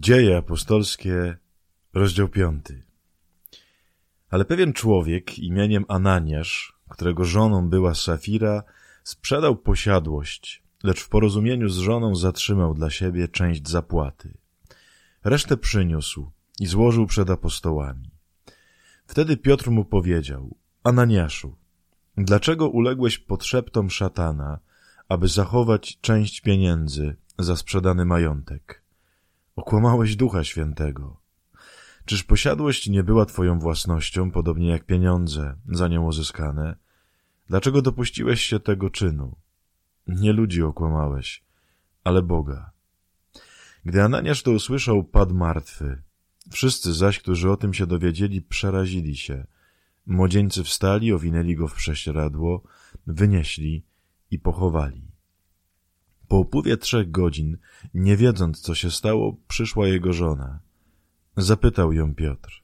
Dzieje apostolskie, rozdział piąty. Ale pewien człowiek imieniem Ananiasz, którego żoną była Safira, sprzedał posiadłość, lecz w porozumieniu z żoną zatrzymał dla siebie część zapłaty. Resztę przyniósł i złożył przed apostołami. Wtedy Piotr mu powiedział, Ananiaszu, dlaczego uległeś podszeptom szatana, aby zachować część pieniędzy za sprzedany majątek? Okłamałeś Ducha Świętego. Czyż posiadłość nie była twoją własnością, podobnie jak pieniądze za nią uzyskane? Dlaczego dopuściłeś się tego czynu? Nie ludzi okłamałeś, ale Boga. Gdy Ananiasz to usłyszał, padł martwy. Wszyscy zaś, którzy o tym się dowiedzieli, przerazili się. Młodzieńcy wstali, owinęli go w prześcieradło, wynieśli i pochowali. Po upływie trzech godzin, nie wiedząc, co się stało, przyszła jego żona. Zapytał ją Piotr.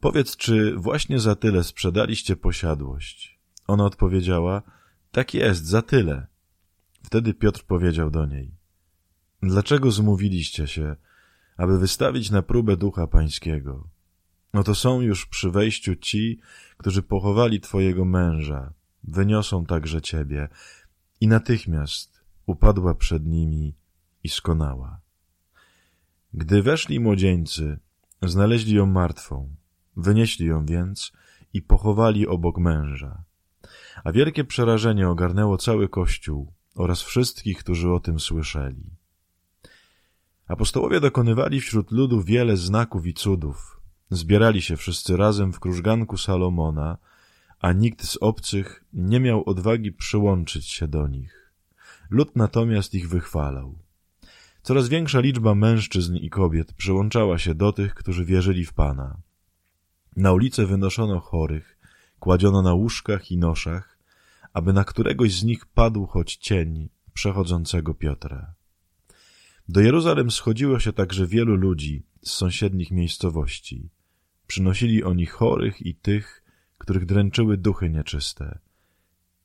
Powiedz, czy właśnie za tyle sprzedaliście posiadłość? Ona odpowiedziała, tak jest, za tyle. Wtedy Piotr powiedział do niej, dlaczego zmówiliście się, aby wystawić na próbę ducha pańskiego? Oto są już przy wejściu ci, którzy pochowali twojego męża, wyniosą także ciebie. I natychmiast upadła przed nimi i skonała. Gdy weszli młodzieńcy, znaleźli ją martwą, wynieśli ją więc i pochowali obok męża. A wielkie przerażenie ogarnęło cały Kościół oraz wszystkich, którzy o tym słyszeli. Apostołowie dokonywali wśród ludu wiele znaków i cudów. Zbierali się wszyscy razem w krużganku Salomona, a nikt z obcych nie miał odwagi przyłączyć się do nich. Lud natomiast ich wychwalał. Coraz większa liczba mężczyzn i kobiet przyłączała się do tych, którzy wierzyli w Pana. Na ulicę wynoszono chorych, kładziono na łóżkach i noszach, aby na któregoś z nich padł choć cień przechodzącego Piotra. Do Jeruzalem schodziło się także wielu ludzi z sąsiednich miejscowości. Przynosili oni chorych i tych, których dręczyły duchy nieczyste.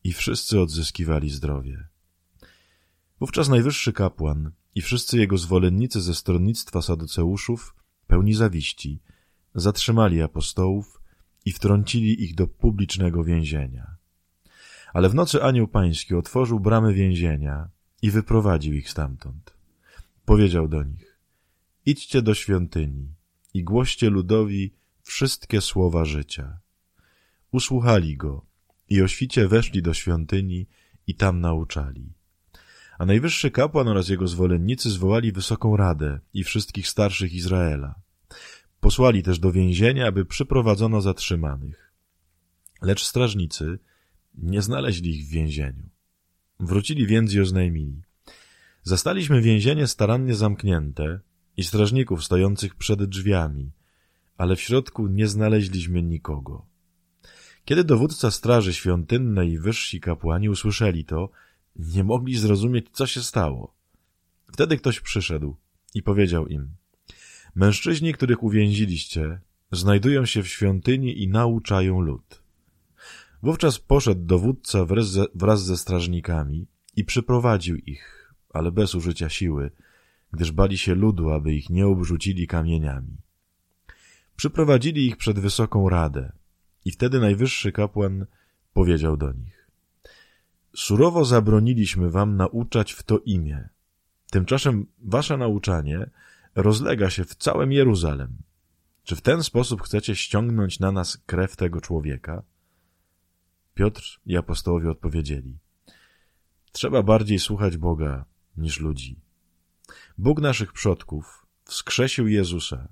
I wszyscy odzyskiwali zdrowie. Wówczas najwyższy kapłan i wszyscy jego zwolennicy ze stronnictwa saduceuszów, pełni zawiści, zatrzymali apostołów i wtrącili ich do publicznego więzienia. Ale w nocy anioł pański otworzył bramy więzienia i wyprowadził ich stamtąd. Powiedział do nich, idźcie do świątyni i głoście ludowi wszystkie słowa życia. Usłuchali go i o świcie weszli do świątyni i tam nauczali a najwyższy kapłan oraz jego zwolennicy zwołali wysoką radę i wszystkich starszych Izraela. Posłali też do więzienia, aby przyprowadzono zatrzymanych. Lecz strażnicy nie znaleźli ich w więzieniu. Wrócili więc i oznajmili. Zastaliśmy więzienie starannie zamknięte i strażników stojących przed drzwiami, ale w środku nie znaleźliśmy nikogo. Kiedy dowódca straży świątynnej i wyżsi kapłani usłyszeli to, nie mogli zrozumieć, co się stało. Wtedy ktoś przyszedł i powiedział im Mężczyźni, których uwięziliście, znajdują się w świątyni i nauczają lud. Wówczas poszedł dowódca wraz ze, strażnikami i przyprowadził ich, ale bez użycia siły, gdyż bali się ludu, aby ich nie obrzucili kamieniami. Przyprowadzili ich przed wysoką radę i wtedy najwyższy kapłan powiedział do nich Surowo zabroniliśmy wam nauczać w to imię. Tymczasem wasze nauczanie rozlega się w całym Jeruzalem. Czy w ten sposób chcecie ściągnąć na nas krew tego człowieka? Piotr i apostołowie odpowiedzieli. Trzeba bardziej słuchać Boga niż ludzi. Bóg naszych przodków wskrzesił Jezusa,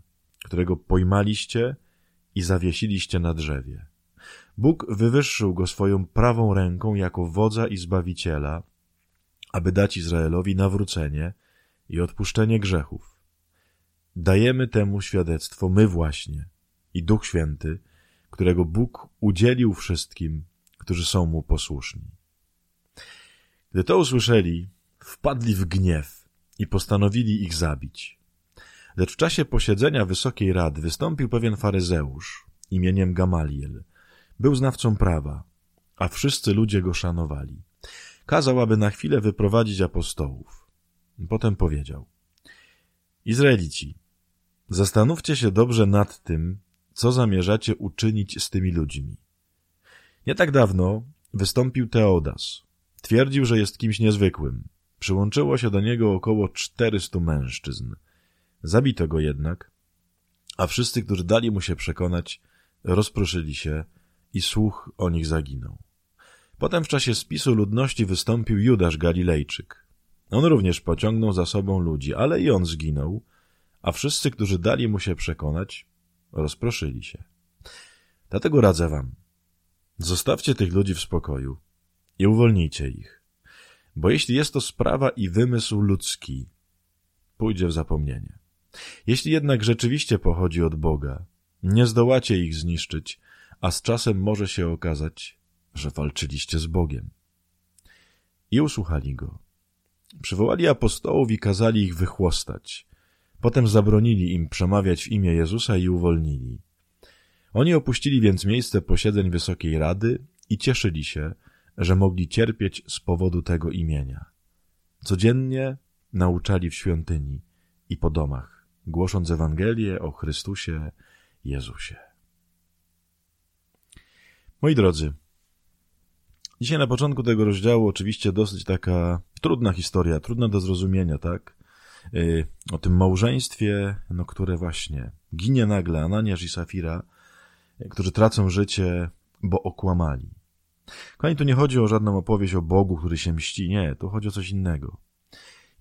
którego pojmaliście i zawiesiliście na drzewie. Bóg wywyższył go swoją prawą ręką jako wodza i zbawiciela, aby dać Izraelowi nawrócenie i odpuszczenie grzechów. Dajemy temu świadectwo my właśnie i Duch Święty, którego Bóg udzielił wszystkim, którzy są mu posłuszni. Gdy to usłyszeli, wpadli w gniew i postanowili ich zabić. Lecz w czasie posiedzenia Wysokiej Rady wystąpił pewien faryzeusz imieniem Gamaliel, był znawcą prawa, a wszyscy ludzie go szanowali. Kazał, aby na chwilę wyprowadzić apostołów. Potem powiedział. Izraelici, Zastanówcie się dobrze nad tym, co zamierzacie uczynić z tymi ludźmi. Nie tak dawno wystąpił Teodas. Twierdził, że jest kimś niezwykłym. Przyłączyło się do niego około 400 mężczyzn. Zabito go jednak, a wszyscy, którzy dali mu się przekonać, rozproszyli się i słuch o nich zaginął. Potem w czasie spisu ludności wystąpił Judasz Galilejczyk. On również pociągnął za sobą ludzi, ale i on zginął, a wszyscy, którzy dali mu się przekonać, rozproszyli się. Dlatego radzę wam, zostawcie tych ludzi w spokoju i uwolnijcie ich, bo jeśli jest to sprawa i wymysł ludzki, pójdzie w zapomnienie. Jeśli jednak rzeczywiście pochodzi od Boga, nie zdołacie ich zniszczyć, a z czasem może się okazać, że walczyliście z Bogiem. I usłuchali go. Przywołali apostołów i kazali ich wychłostać. Potem zabronili im przemawiać w imię Jezusa i uwolnili. Oni opuścili więc miejsce posiedzeń Wysokiej Rady i cieszyli się, że mogli cierpieć z powodu tego imienia. Codziennie nauczali w świątyni i po domach, głosząc Ewangelię o Chrystusie Jezusie. Moi drodzy, dzisiaj na początku tego rozdziału oczywiście dosyć taka trudna historia, trudna do zrozumienia, tak? Yy, o tym małżeństwie, no, które właśnie ginie nagle Ananiasz i Safira, którzy tracą życie, bo okłamali. Kochani, tu nie chodzi o żadną opowieść o Bogu, który się mści. Nie, tu chodzi o coś innego.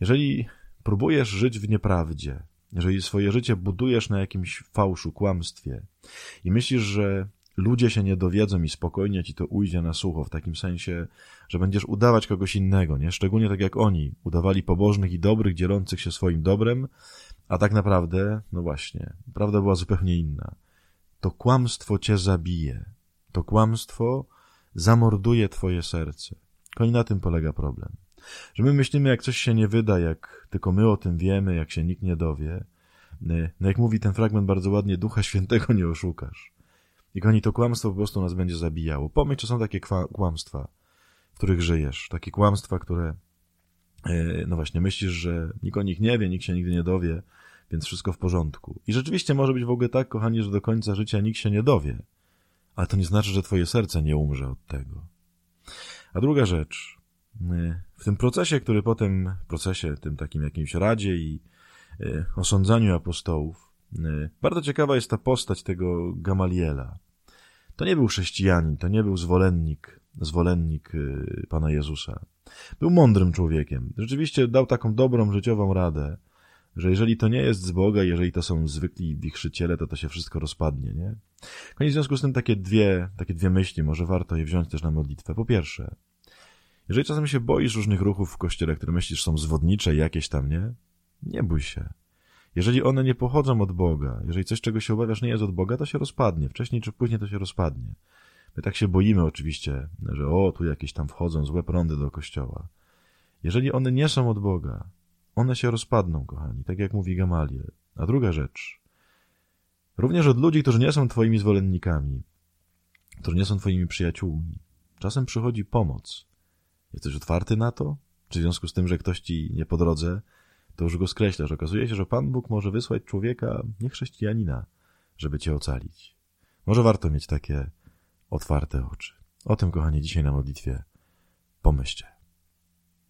Jeżeli próbujesz żyć w nieprawdzie, jeżeli swoje życie budujesz na jakimś fałszu, kłamstwie i myślisz, że ludzie się nie dowiedzą i spokojnie ci to ujdzie na sucho, w takim sensie, że będziesz udawać kogoś innego, nie? Szczególnie tak jak oni, udawali pobożnych i dobrych, dzielących się swoim dobrem, a tak naprawdę, no właśnie, prawda była zupełnie inna. To kłamstwo cię zabije. To kłamstwo zamorduje twoje serce. Koń na tym polega problem. Że my myślimy, jak coś się nie wyda, jak tylko my o tym wiemy, jak się nikt nie dowie. No jak mówi ten fragment bardzo ładnie, Ducha Świętego nie oszukasz. I koni to kłamstwo po prostu nas będzie zabijało. Pomyśl, czy są takie kłamstwa, w których żyjesz. Takie kłamstwa, które, e, no właśnie, myślisz, że nikt o nich nie wie, nikt się nigdy nie dowie, więc wszystko w porządku. I rzeczywiście może być w ogóle tak, kochani, że do końca życia nikt się nie dowie. Ale to nie znaczy, że twoje serce nie umrze od tego. A druga rzecz. E, w tym procesie, który potem, procesie tym takim jakimś radzie i e, osądzaniu apostołów, bardzo ciekawa jest ta postać tego Gamaliela. To nie był chrześcijanin, to nie był zwolennik, zwolennik y, Pana Jezusa. Był mądrym człowiekiem. Rzeczywiście dał taką dobrą życiową radę, że jeżeli to nie jest z Boga, jeżeli to są zwykli wichrzyciele, to to się wszystko rozpadnie, nie? Koniec w związku z tym takie dwie, takie dwie myśli, może warto je wziąć też na modlitwę. Po pierwsze, jeżeli czasem się boisz różnych ruchów w kościele, które myślisz są zwodnicze jakieś tam, nie? Nie bój się. Jeżeli one nie pochodzą od Boga, jeżeli coś, czego się obawiasz, nie jest od Boga, to się rozpadnie. Wcześniej czy później to się rozpadnie. My tak się boimy oczywiście, że o, tu jakieś tam wchodzą złe prądy do kościoła. Jeżeli one nie są od Boga, one się rozpadną, kochani, tak jak mówi Gamaliel. A druga rzecz, również od ludzi, którzy nie są twoimi zwolennikami, którzy nie są twoimi przyjaciółmi, czasem przychodzi pomoc. Jesteś otwarty na to? Czy w związku z tym, że ktoś ci nie po drodze, to już go skreślasz. Okazuje się, że Pan Bóg może wysłać człowieka, nie chrześcijanina, żeby cię ocalić. Może warto mieć takie otwarte oczy. O tym, kochani, dzisiaj na modlitwie pomyślcie.